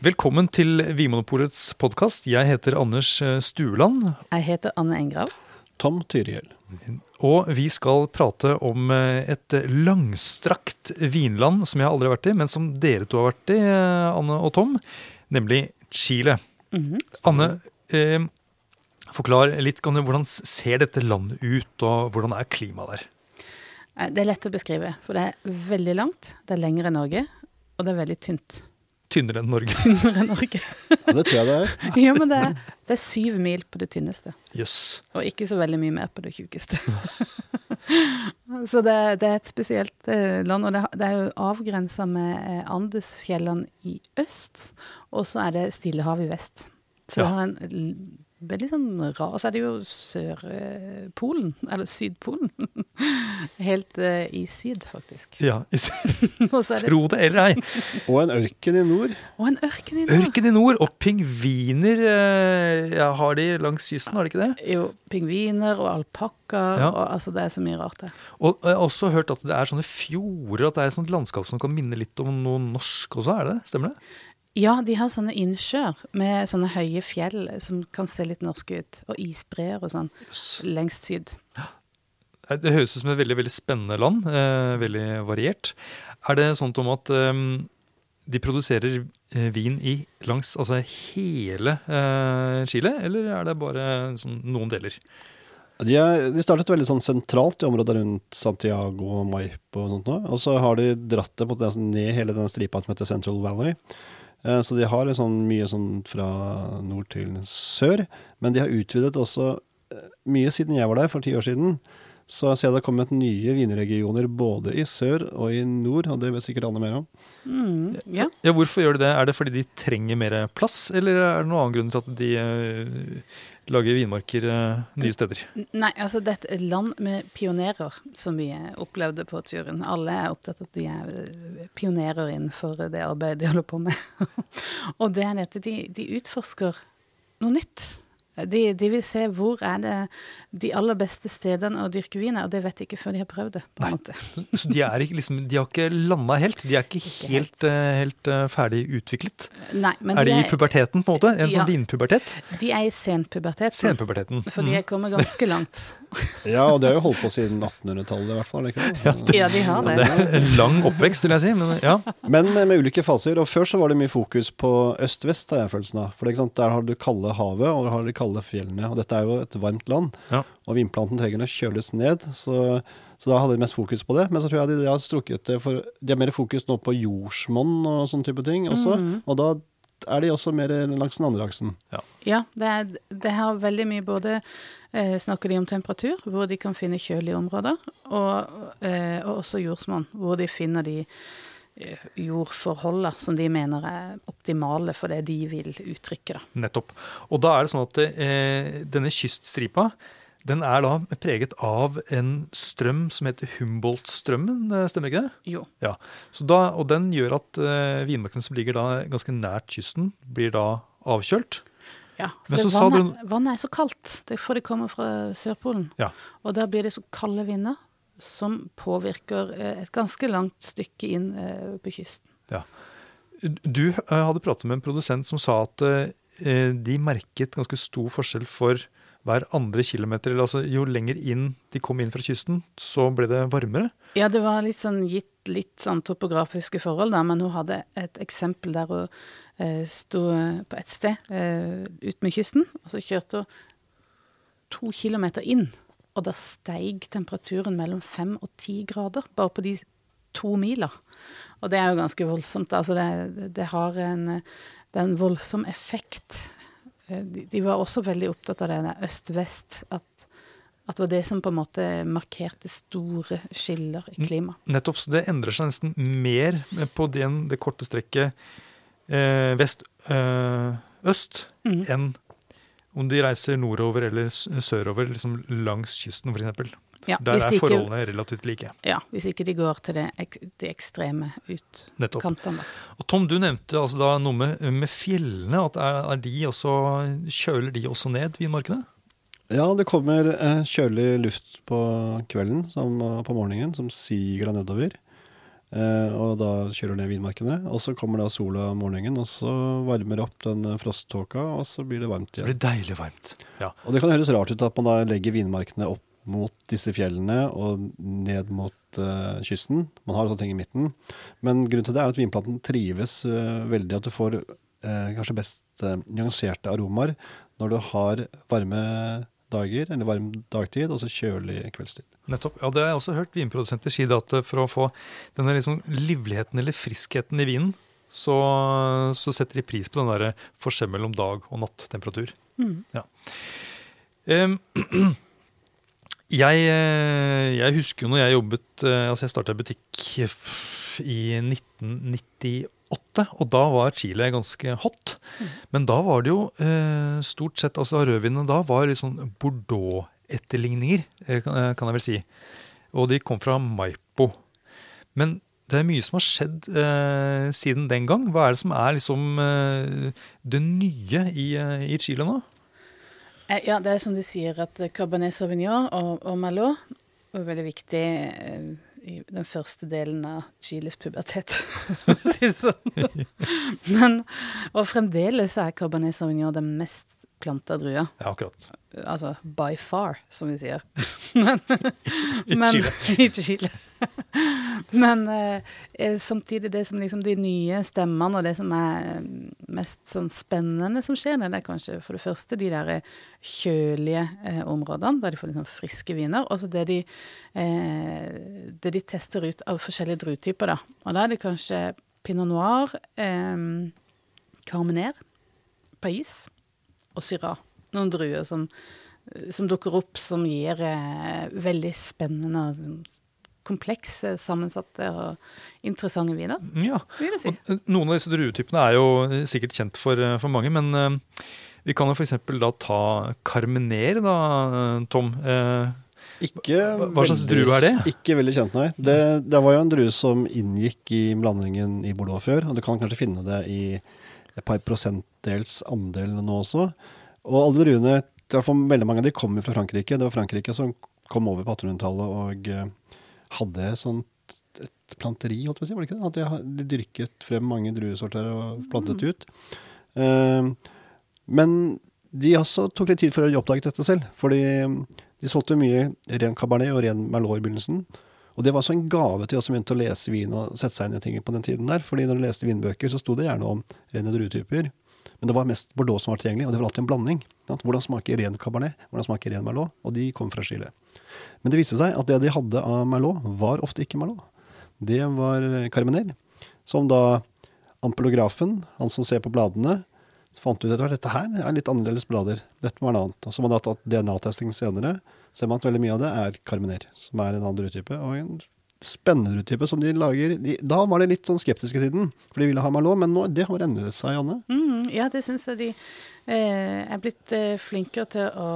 Velkommen til Vinmonopolets podkast. Jeg heter Anders eh, Stueland. Jeg heter Anne Engrav. Tom Tyrihjell. Og vi skal prate om eh, et langstrakt vinland som jeg aldri har vært i, men som dere to har vært i, eh, Anne og Tom, nemlig Chile. Mhm. Anne, eh, forklar litt. Hvordan ser dette landet ut, og hvordan er klimaet der? Det er lett å beskrive, for det er veldig langt, det er lengre enn Norge, og det er veldig tynt. Tynnere enn Norge. Tynnere enn Norge. Ja, det tror jeg det er. ja, men det er, det er syv mil på det tynneste, Yes. og ikke så veldig mye mer på det tjukkeste. så det, det er et spesielt eh, land, og det, det er jo avgrensa med eh, Andesfjellene i øst, og så er det Stillehavet i vest. Så Ja. det har en veldig sånn rar Og så er det jo Sørpolen, eller Sydpolen. Helt uh, i syd, faktisk. Ja, i er det tro det eller ei. Og en ørken i nord. Og en ørken i nord. Ørken i nord, og pingviner eh, ja, har de langs kysten, har de ikke det? Jo, pingviner og alpakkaer. Ja. og altså det er så mye rart det. Og jeg har også hørt at det er sånne fjorder, at det er et sånt landskap som kan minne litt om noe norsk også, er det det? Stemmer det? Ja, de har sånne innsjøer med sånne høye fjell som kan se litt norske ut, og isbreer og sånn, lengst syd. Det høres ut som et veldig veldig spennende land, eh, veldig variert. Er det sånn om at eh, de produserer eh, vin i langs altså hele eh, Chile, eller er det bare sånn, noen deler? De, er, de startet veldig sånn sentralt i området rundt Santiago og Maipo og sånt nå. Og så har de dratt det på måte ned hele den stripa som heter Central Valley. Eh, Så de har sånn mye sånn fra nord til sør. Men de har utvidet også eh, mye siden jeg var der for ti år siden. Så jeg ser det har kommet nye vinregioner både i sør og i nord, og det vet sikkert alle mer om. Mm, ja. Ja, Hvorfor gjør de det? Er det fordi de trenger mer plass, eller er det noen annen grunn til at de uh, lager vinmarker uh, nye steder? Nei, altså det er et land med pionerer, som vi eh, opplevde på turen. Alle er opptatt av at de er pionerer innenfor det arbeidet de holder på med. og det er at de, de utforsker noe nytt. De, de vil se hvor er det de aller beste stedene å dyrke vin er, og det vet de ikke før de har prøvd det. på en måte. Så de, er ikke, liksom, de har ikke landa helt? De er ikke helt, helt, helt eh, ferdig utviklet? Nei, men er de de i puberteten, på en måte? En Ja. sånn vinpubertet? de er i senpuberteten. Senpuberteten. For de er kommet ganske langt. Ja, og det har jo holdt på siden 1800-tallet i hvert fall. Ikke? det? Ja, de har Det det. er lang oppvekst, vil jeg si. Men ja. Men med, med ulike faser. Og før så var det mye fokus på øst-vest, har jeg følelsen av. For det, er ikke sant, der har du kalde havet, og der har du kalde fjellene. Og dette er jo et varmt land. Ja. Og vindplanten trenger å kjøles ned. Så, så da hadde de mest fokus på det. Men så tror jeg de, de har strukket det for De har mer fokus nå på jordsmonn og sånne type ting også. Og da er de også mer langs den andre aksen. Ja, det, er, det har veldig mye både eh, Snakker de om temperatur, hvor de kan finne kjølige områder, og, eh, og også jordsmonn, hvor de finner de eh, jordforholdene som de mener er optimale for det de vil uttrykke. Da. Nettopp. Og da er det sånn at eh, denne kyststripa den er da preget av en strøm som heter Humboldt-strømmen, eh, stemmer ikke det? Jo. Ja. Så da, og den gjør at uh, vinmarkene som ligger da ganske nært kysten, blir da avkjølt. Ja, Men for vannet, sa vannet, er så kaldt, det er for det kommer fra Sørpolen. Ja. Og da blir det så kalde vinder som påvirker eh, et ganske langt stykke inn uh, på kysten. Du uh, hadde pratet med en produsent som sa at eh, de merket ganske stor forskjell for hver andre kilometer. Altså, jo lenger inn de kom inn fra kysten, så ble det varmere. Ja, det var litt sånn gitt litt sånn topografiske forhold, da, men hun hadde et eksempel der hun eh, sto på et sted eh, ut med kysten, og så kjørte hun to kilometer inn, og da steig temperaturen mellom fem og ti grader, bare på de to miler. Og det er jo ganske voldsomt. Altså det, det har en, det er en voldsom effekt. Eh, De, var også veldig opptatt av det der øst-vest, at, at det var det som på en måte markerte store skiller i klima. Nettopp, så det endrer seg nesten mer på den, det korte strekket eh, vest-øst Mhm. enn om de reiser nordover eller sørover, liksom langs kysten f.eks. Ja, Der er de ikke- forholdene relativt like. Ja, hvis ikke de går til det, ek, de ekstreme utkantene. Og Tom, du nevnte altså da noe med, med fjellene. at er, er de også, Kjøler de også ned vinmarkene? Ja, det kommer eh, kjølig luft på kvelden som, på morgenen som siger deg nedover. Eh, og da kjøler ned vinmarkene. Og så kommer da sola om morgenen, og så varmer opp den eh, frosttåka, og så blir det varmt igjen. Så blir det deilig varmt. Ja. Og det kan høres rart ut at man da legger vinmarkene opp mot disse fjellene og ned mot uh, kysten. Man har sånne ting i midten. Men grunnen til det er at vinplanten trives uh, veldig. At du får uh, kanskje best uh, nyanserte aromaer når du har varme dager, eller varm dagtid, og så kjølig kveldstid. Nettopp. Ja, det har jeg også hørt vinprodusenter si, at for å få denne liksom livligheten eller friskheten i vinen, så, så setter de pris på den der forskjell mellom dag- og nattemperatur. Mm. Em, jeg, eh, jeg husker jo når jeg jobbet eh, Altså, jeg starta butikk i 1998, og da var Chile ganske hot. Men da var det jo eh, stort sett Altså, rødvinene da var litt sånn Bordeaux-etterligninger, kan, jeg vel si. Og de kom fra Maipo. Men det er mye som har skjedd eh, siden den gang. Hva er det som er liksom eh, det nye i, i Chile nå? Eh, Ja, det er som du sier, at Cabernet Sauvignon og, og Merlot var veldig viktig eh, i den første delen av Chiles pubertet, for å si det sånn. Men, og fremdeles er Cabernet Sauvignon den mest planta drua. Ja, akkurat. Altså by far, som vi sier. Men, men, Chile. I Chile. Men eh, eh, samtidig det som liksom de nye stemmene og det som er mest sånn spennende som skjer, det er kanskje for det første de der eh, kjølige eh, områdene, der de får liksom friske viner. Og så det de, eh, det de tester ut av forskjellige druetyper, da. Og da er det kanskje pinot noir, eh, carmener, pais og syrah. Noen druer som, som dukker opp, som gir eh, veldig spennende, komplekse, sammensatte og interessante viner, Ja, vil jeg si. og eh, Noen av disse druetypene er jo eh, sikkert kjent for, eh, for mange, men eh, vi kan jo f.eks. da ta Carmener, da, eh, Tom. Eh, Ikke Hva- hva slags veldig- drue er det? Ikke veldig kjent, nei. Det, det var jo en drue som inngikk i blandingen i Bordeaux før, og du kan kanskje finne det i et par prosentdels andel nå også. Og alle druene, i hvert fall veldig mange av de kommer fra Frankrike. Det var Frankrike som kom over på 1800-tallet og eh, hadde sånt et planteri, holdt på å si, var det ikke det? At de, de dyrket frem mange druesorter og plantet ut. Eh, men de også tok litt tid for å oppdage dette selv, fordi de solgte mye ren cabernet og ren merlot i begynnelsen. Og det var også en gave til oss som begynte å lese vin og sette seg inn i ting på den tiden der. fordi når du leste vinbøker, så sto det gjerne om rene druetyper. Men det var mest Bordeaux som var tilgjengelig, og det var alltid en blanding. sant? Hvordan smaker ren cabernet? Hvordan smaker ren merlot? Og de kom fra Chile. Men det viste seg at det de hadde av merlot, var ofte ikke merlot. Det var carmenel, som da ampelografen, han som ser på bladene, fant ut at dette her er litt annerledes blader. Dette var noe annet. Og så man har tatt DNA-testing senere, ser man at veldig mye av det er Carmenel, som er en annen druetype. Og en spennende type som de lager de, Da var det litt sånn skeptiske i tiden, for de ville ha merlot, men nå, det har endret seg, Janne. Mm, ja, det syns jeg de eh, er blitt eh, flinkere til å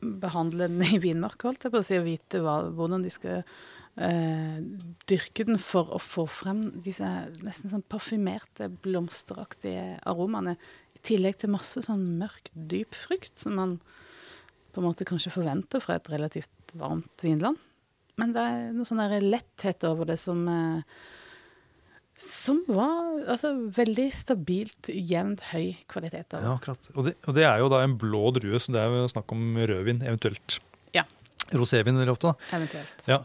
behandle den i vinmark, holdt jeg på å si, og vite hva, hvordan de skal eh, dyrke den for å få frem disse nesten sånn parfymerte, blomsteraktige aromaene. I tillegg til masse sånn mørk, dyp frukt, som man på en måte kanskje forventer fra et relativt varmt vinland. Men det er noe sånn der letthet over det som eh, som var altså, veldig stabilt, jevnt høy kvalitet. av. ja, akkurat. Og det, og det er jo da en blå drue, så det er jo snakk om rødvin, eventuelt Ja. rosévin eller ofte. da. Eventuelt. Ja.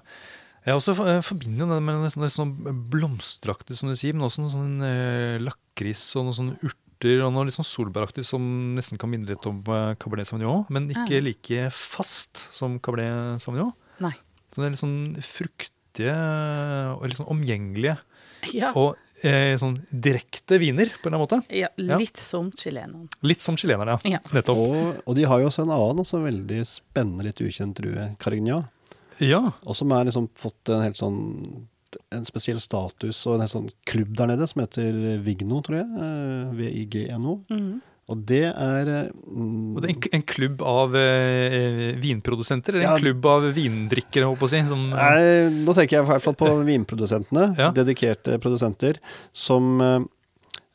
Jeg også eh, forbinder det med noe sånn, sånn blomsteraktig, som du sier, men også noe sånn eh, lakris og noe sånn urter og noe litt sånn solbæraktig som nesten kan minne litt om eh, Cabernet Sauvignon, men ikke Ja. like fast som Cabernet Sauvignon. Nei. Så det er litt sånn fruktige og litt sånn omgjengelige Ja, og eh, sånn direkte viner, på en eller annen måte. ja Ja. litt som chileneren. Litt som chileneren, ja. Ja. Nettopp. Og, og de har jo også en annen også veldig spennende, litt ukjent drue, Carignan. Ja, Og som har liksom fått en helt sånn en spesiell status og en helt sånn klubb der nede som heter Vigno, tror jeg. eh, V-I-G-N-O. Mhm. Og det er eh, mm, og det er en, en klubb av eh, vinprodusenter, eller Ja. en klubb av vindrikkere, holdt på å si. Som, eh, Nei, nå tenker jeg i hvert fall på vinprodusentene. Ja. Dedikerte produsenter som eh,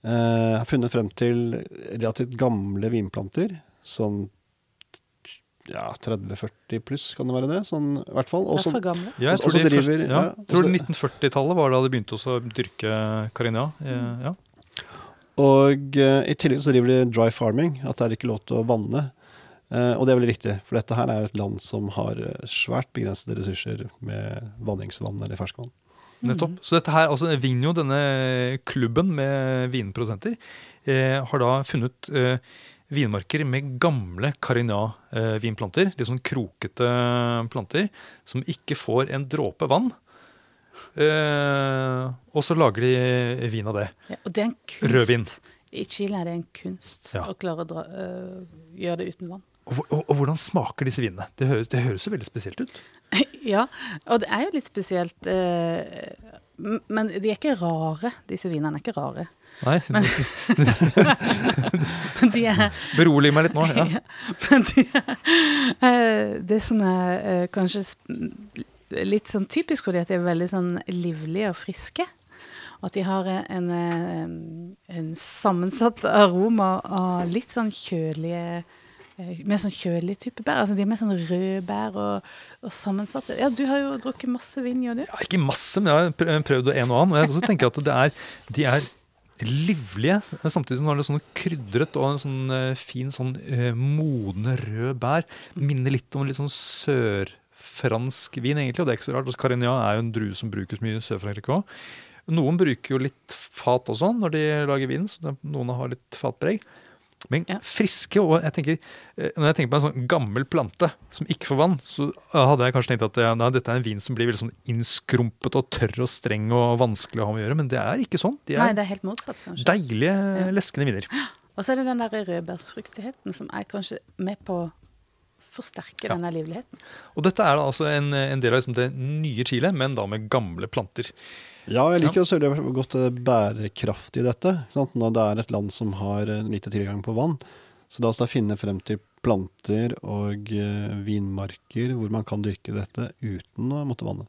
eh, har funnet frem til relativt gamle vinplanter. Som ja, 30-40 pluss, kan det være det? Sånn, i hvert fall. Det er for gamle. Ja, jeg tror, de driver- ja, ja, jeg tror 1940-tallet var da de begynte også å dyrke Carignan. Eh, Ja. Og eh, i tillegg så driver de dry farming, at det er ikke lov til å vanne. Eh, og det er veldig viktig, for dette her er jo et land som har eh, svært begrensede ressurser med vanningsvann eller ferskvann. Nettopp. Så dette her, altså Vinjo, denne klubben med vinprodusenter, eh, har da funnet eh, vinmarker med gamle Carignan-vinplanter. litt sånn krokete planter som ikke får en dråpe vann. Eh, og så lager de vin av det. Ja, og det er en kunst. Rødvin. I Chile er det en kunst Ja. å klare å dra, øh, gjøre det uten vann. Og, og, og hvordan smaker disse vinene? Det høres, det høres jo veldig spesielt ut. ja, og det er jo litt spesielt. øh, men de er ikke rare. Disse vinene er ikke rare. Nei, Men de er Berolig meg litt nå. Ja. Ja, men de, eh, det som er eh, kanskje sp- litt sånn typisk for dem, at de er veldig sånn livlige og friske. Og at de har en, eh, en sammensatt aroma av litt sånn kjølige eh, Mer sånn kjølig type bær. Altså de er mer sånn røde bær og, og sammensatte. Ja, du har jo drukket masse vin, gjør du? Ja, ikke masse, men jeg har prøvd en og annen. Og jeg også tenker at er, de er livlige, samtidig som de har sånn krydret og en sånn eh, fin sånn modne rød bær. Minner litt om litt sånn sørfransk vin, egentlig, og det er ikke så rart. Altså, Carignan er jo en drue som brukes mye i Sør-Frankrike òg. Noen bruker jo litt fat og sånn når de lager vin, så noen har litt fatpreg. Men friske, og jeg tenker, eh, når jeg tenker på en sånn gammel plante som ikke får vann, så hadde jeg kanskje tenkt at nei, dette er en vin som blir veldig sånn innskrumpet og tørr og streng og vanskelig å ha med å gjøre, men det er ikke sånn. De Nei, er det er helt motsatt, kanskje. deilige, Ja. leskende viner. Og så er det den der rødbærsfruktigheten som er kanskje med på å forsterke Ja. denne livligheten. Og dette er da altså en, en del av liksom det nye Chile, men da med gamle planter. Ja, jeg liker også veldig godt bærekraftig i dette. Sant? Når det er et land som har eh, lite tilgang på vann. Så la oss da finne frem til planter og eh, vinmarker hvor man kan dyrke dette uten å måtte vanne.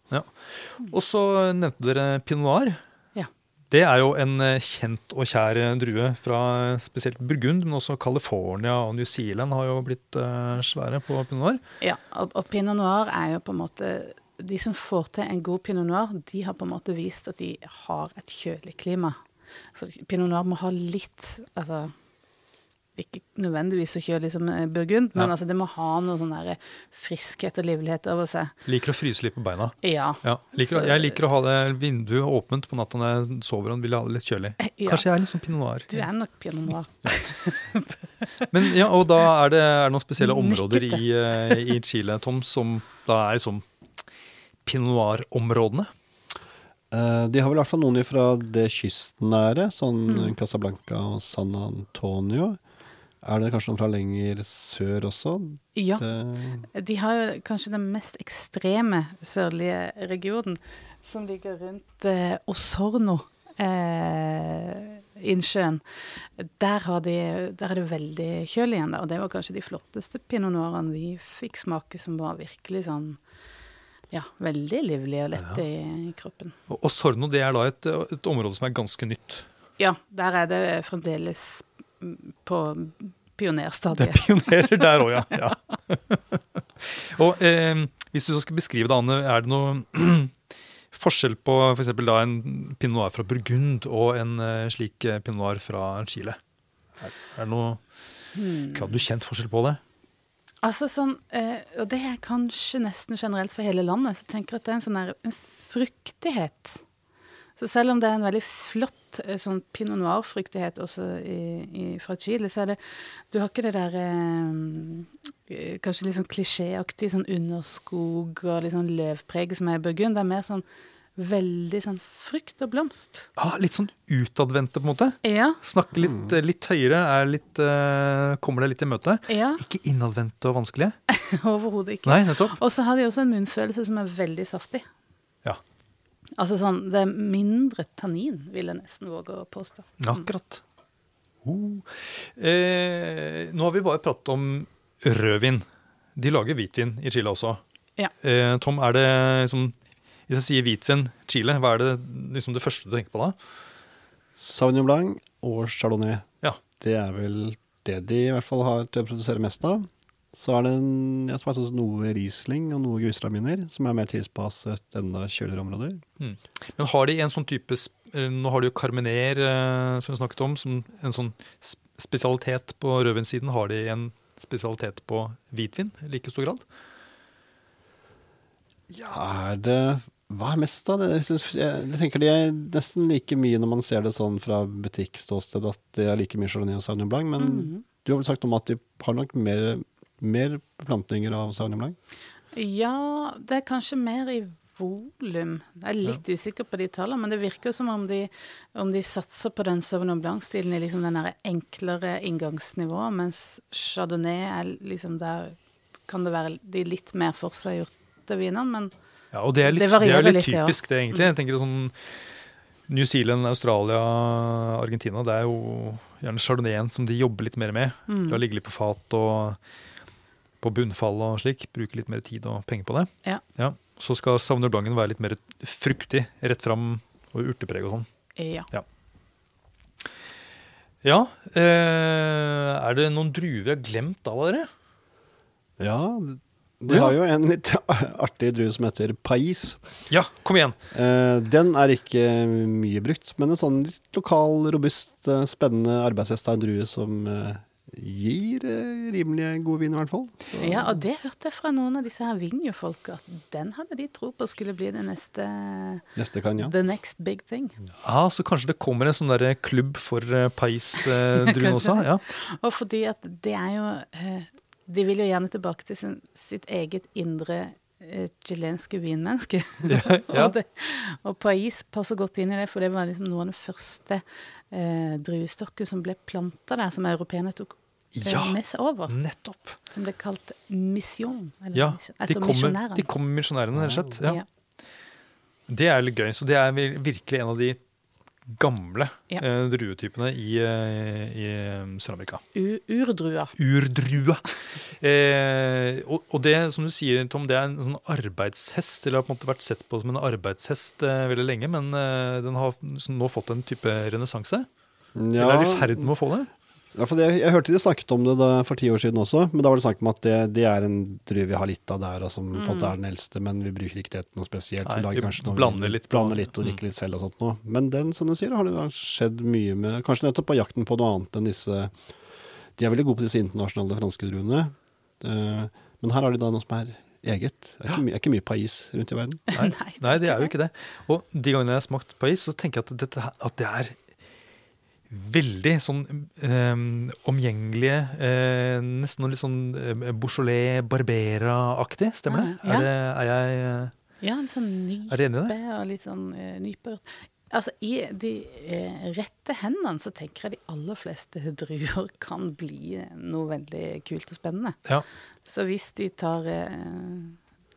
Og så nevnte dere pinot noir. Det er jo en eh, kjent og kjær eh, drue fra eh, spesielt Burgund, men også California og New Zealand har jo blitt svære på pinot noir. Ja, og pinot noir er jo på en måte De som får til en god pinot noir, de har på en måte vist at de har et kjølig klima. For pinot noir må ha litt Altså ikke nødvendigvis å kjøre som eh, burgund, men Ja. altså det må ha noe sånn der friskhet og livlighet over seg. Liker å fryse litt på beina. Ja. Ja, liker, Så- jeg liker å ha det vinduet åpent på natta når jeg sover og vil ha det litt kjølig. ja. Kanskje jeg er litt sånn pinot noir. Du er nok pinot noir. Men ja, og da er det, er det noen spesielle områder i, eh, i Chile, Tom, som da er liksom pinot noir-områdene? Eh, de har vel i hvert fall noen fra det kystnære, sånn Mm. Casablanca og San Antonio. Er det kanskje noen fra lenger sør også? Ja. Det, De har jo kanskje den mest ekstreme sørlige regionen, som ligger rundt eh, Osorno. Eh, innsjøen. Der, har de, der er det veldig kjølig igjen, da, og det var kanskje de flotteste pinot noirene vi fikk smake, som var virkelig sånn ja, veldig livlig og lette i kroppen. Og, og Sorno det er da et, et område som er ganske nytt. Ja, der er det fremdeles på Det pionerstadiet. er pionerer der òg, ja. ja. og eh, hvis du så skal beskrive det, Anne, er det noe forskjell på for da en pinot noir fra Burgund og en eh, slik eh, pinot noir fra Chile? Er, er det noe Hmm. Hadde du kjent forskjell på det? Altså sånn, eh, og det er kanskje nesten generelt for hele landet, så jeg tenker at det er en sånn der, en fruktighet. Så selv om det er en veldig flott eh, sånn pinot noir-fruktighet også i, i, fra Chile, så er det Du har ikke det der eh, eh, kanskje litt sånn klisjéaktig sånn underskog og litt sånn løvpreg som er i Burgund. Det er mer sånn veldig sånn frukt og blomst. Ah, litt sånn utadvendte, på en måte. Ja, Snakke litt, eh, litt høyere, er litt, uh, kommer det litt i møte. ja. Ikke innadvendte og vanskelige. Overhodet ikke. Nei, nettopp. Og så har de også en munnfølelse som er veldig saftig. Ja. Altså sånn, Det er mindre tannin, vil jeg nesten våge å påstå. Akkurat. Uh. Eh, nå har vi bare pratet om rødvin. De lager hvitvin i Chile også. Ja. Eh, Tom, er det liksom Hvis jeg sier hvitvin Chile, hva er det liksom det første du tenker på da? Sauvignon Blanc og Chardonnay. Ja. Det er vel det de i hvert fall har til å produsere mest av. Så er det en, jeg smakte også noe Riesling og noe grusraminer, som er mer tilpasset enda kjøligere områder. Men har de en sånn type eh, Nå har de jo Carmener, eh, som vi snakket om, som en sånn spesialitet på rødvinssiden. Har de en spesialitet på hvitvin i like stor grad? Ja, er det Hva er mest, da? Det, jeg, synes, jeg, jeg tenker de er nesten like mye når man ser det sånn fra butikkståsted, at det er like mye Chardonnay og Sauvignon Blanc, men Mhm. du har vel sagt om at de har nok mer, mer beplantninger av Sauvignon Blanc? Ja, det er kanskje mer i volum. Jeg er litt usikker på de tallene, men det virker som om de, om de satser på den Sauvignon Blanc-stilen i liksom den enklere inngangsnivået, mens Chardonnay er liksom der kan det være de litt mer forseggjorte vinene, men Ja, og det er litt, Det det er litt litt, ja. typisk, det, egentlig. Jeg tenker sånn New Zealand, Australia, Argentina, det er jo gjerne chardonnayen som de jobber litt mer med. mm. har ligget litt på fat og på bunnfall og slik. Bruke litt mer tid og penger på det. Ja. Så skal Sauvignon Blancen være litt mer fruktig, rett fram og urtepreg og sånn. ja. Ja, eh, er det noen druer vi har glemt av dere? Ja, de har jo en litt artig drue som heter Pais. Ja, kom igjen. Eh, den er ikke mye brukt, men en sånn litt lokal, robust, eh, spennende arbeidshest av en drue som eh, gir eh, rimelig god vin, i hvert fall. Så- ja, og det hørte jeg fra noen av disse her Vinjo-folka, at den hadde de tro på skulle bli det neste Neste kan, ja. The next big thing. Ja, Så kanskje det kommer en sånn der klubb for eh, Pais-druen også? Ja. Og fordi at det er jo eh, De vil jo gjerne tilbake til sin, sitt eget indre eh, chilenske vinmenneske. ja. og, det, og Pais passer godt inn i det, for det var liksom noe av det første eh, druestokken som ble planta der, som europeerne tok eh, ja, med seg over. nettopp. Som ble kalt misjon. Ja, de kommer, de kommer misjonærene, rett og slett. Ja. Ja. Det er litt gøy. Så det er virkelig en av de gamle Ja. eh, druetypene i, eh, i eh, Sør-Amerika. Urdrua. Urdrua. Eh, og, og det som du sier, Tom, det er en sånn arbeidshest. Eller har på en måte vært sett på som en arbeidshest eh, veldig lenge, men eh, den har nå fått en type renessanse. Eller er i ferd med å få det? Ja, for det, jeg hørte de snakket om det da, for ti år siden også, men da var det snakk om at det, det er en drue vi har litt av der, og som på en måte er den eldste, men vi bruker ikke det til noe spesielt. Nei, vi lager kanskje noe blander litt blander litt og drikker litt selv og sånt noe. Men den, som du sier, har det skjedd mye med, kanskje nettopp på jakten på noe annet enn disse De er veldig gode på disse internasjonale franske druene, uh, men her har de da noe som er eget. Det er ikke, my, er ikke mye pais rundt i verden. Nei, nei, det er jo ikke det. Og de gangene jeg har smakt pais, så tenker jeg at, dette, at det er veldig sånn eh, omgjengelige, eh, nesten noe litt sånn eh, Beaujolais Barbera-aktig. Stemmer det? Ja. Er, det jeg eh, Ja, en sånn nype og litt sånn uh, nypeurt. Altså, I de eh, rette hendene så tenker jeg de aller fleste druer kan bli noe veldig kult og spennende. Ja. Så hvis de tar eh,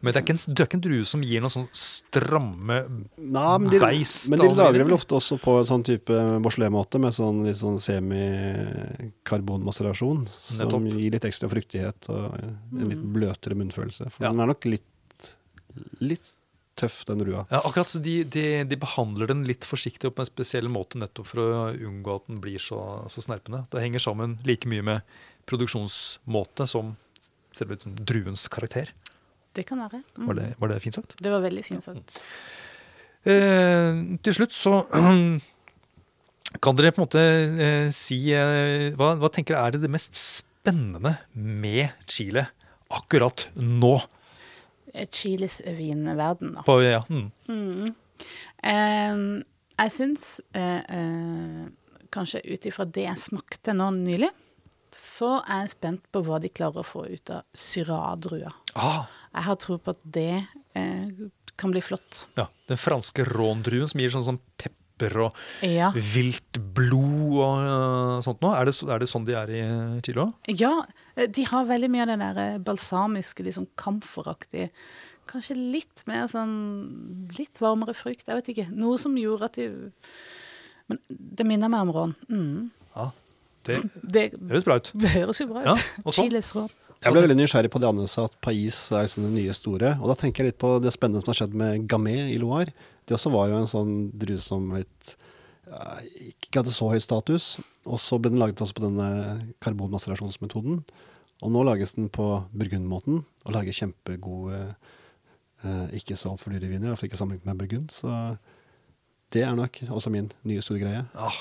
Men det er, ikke en, det er ikke en drue som gir noen sånn stramme Nei, men de, Beist men de lager det vel ofte også på en sånn type Beaujolais-måte, med sånn litt sånn semikarbonmaserasjon, som Nettopp. gir litt ekstra fruktighet og en litt bløtere munnfølelse. For Ja. den er nok litt, litt tøff, den rua. Ja, akkurat så de, de, de behandler den litt forsiktig og på en spesiell måte nettopp for å unngå at den blir så, så snerpende. Det henger sammen like mye med produksjonsmåte som selve druens karakter. Det kan være. Mm. Var det, var det fint sagt? Det var veldig fint sagt. Eh, til slutt så kan dere på en måte eh, si eh, hva, hva tenker dere er det, det mest spennende med Chile akkurat nå? Eh, Chiles vinverden, da. På, ja, mm. Mm. Em, jeg syns eh, eh, Kanskje ut ifra det jeg smakte nå nylig, så er jeg spent på hva de klarer å få ut av syradrua. ah, Jeg har tro på at det eh, kan bli flott. ja, den franske råndruen som gir sånn, sånn pepper og Ja. vilt blod og uh, sånt noe. Er det, er det sånn de er i Chile òg? ja, eh, de har veldig mye av det der eh, balsamiske, liksom kamferaktige. Kanskje litt mer sånn Litt varmere frukt, jeg vet ikke. Noe som gjorde at de Men det minner meg om rån. Mm. Ja, det Det, høres bra ut. det høres jo bra ut. Ja, så? Chiles råd. Jeg ble veldig nysgjerrig på det andre sa, at Pais er liksom det nye store. Og da tenker jeg litt på det spennende som har skjedd med Gamay i Loire. Det også var jo en sånn drue som litt ja, ikke hadde så høy status. Og så ble den laget også på denne karbonmasterasjonsmetoden. Og nå lages den på burgundmåten, og lager kjempegode, eh, ikke så altfor dyre viner. Iallfall ikke sammenlignet med burgund. Så det er nok også min nye store greie. Ah,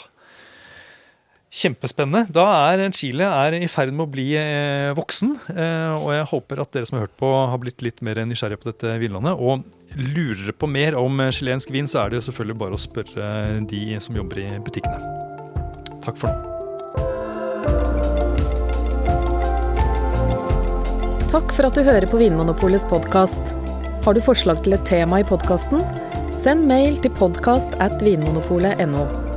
kjempespennende. Da er Chile er i ferd med å bli eh, voksen. Eh, og jeg håper at dere som har hørt på, har blitt litt mer nysgjerrige på dette vinlandet. Og lurer dere på mer om eh, chilensk vin, så er det selvfølgelig bare å spørre de som jobber i butikkene. Takk for nå. Takk for at du hører på Vinmonopolets podkast. Har du forslag til et tema i podkasten? Send mail til podkast at vinmonopolet.no.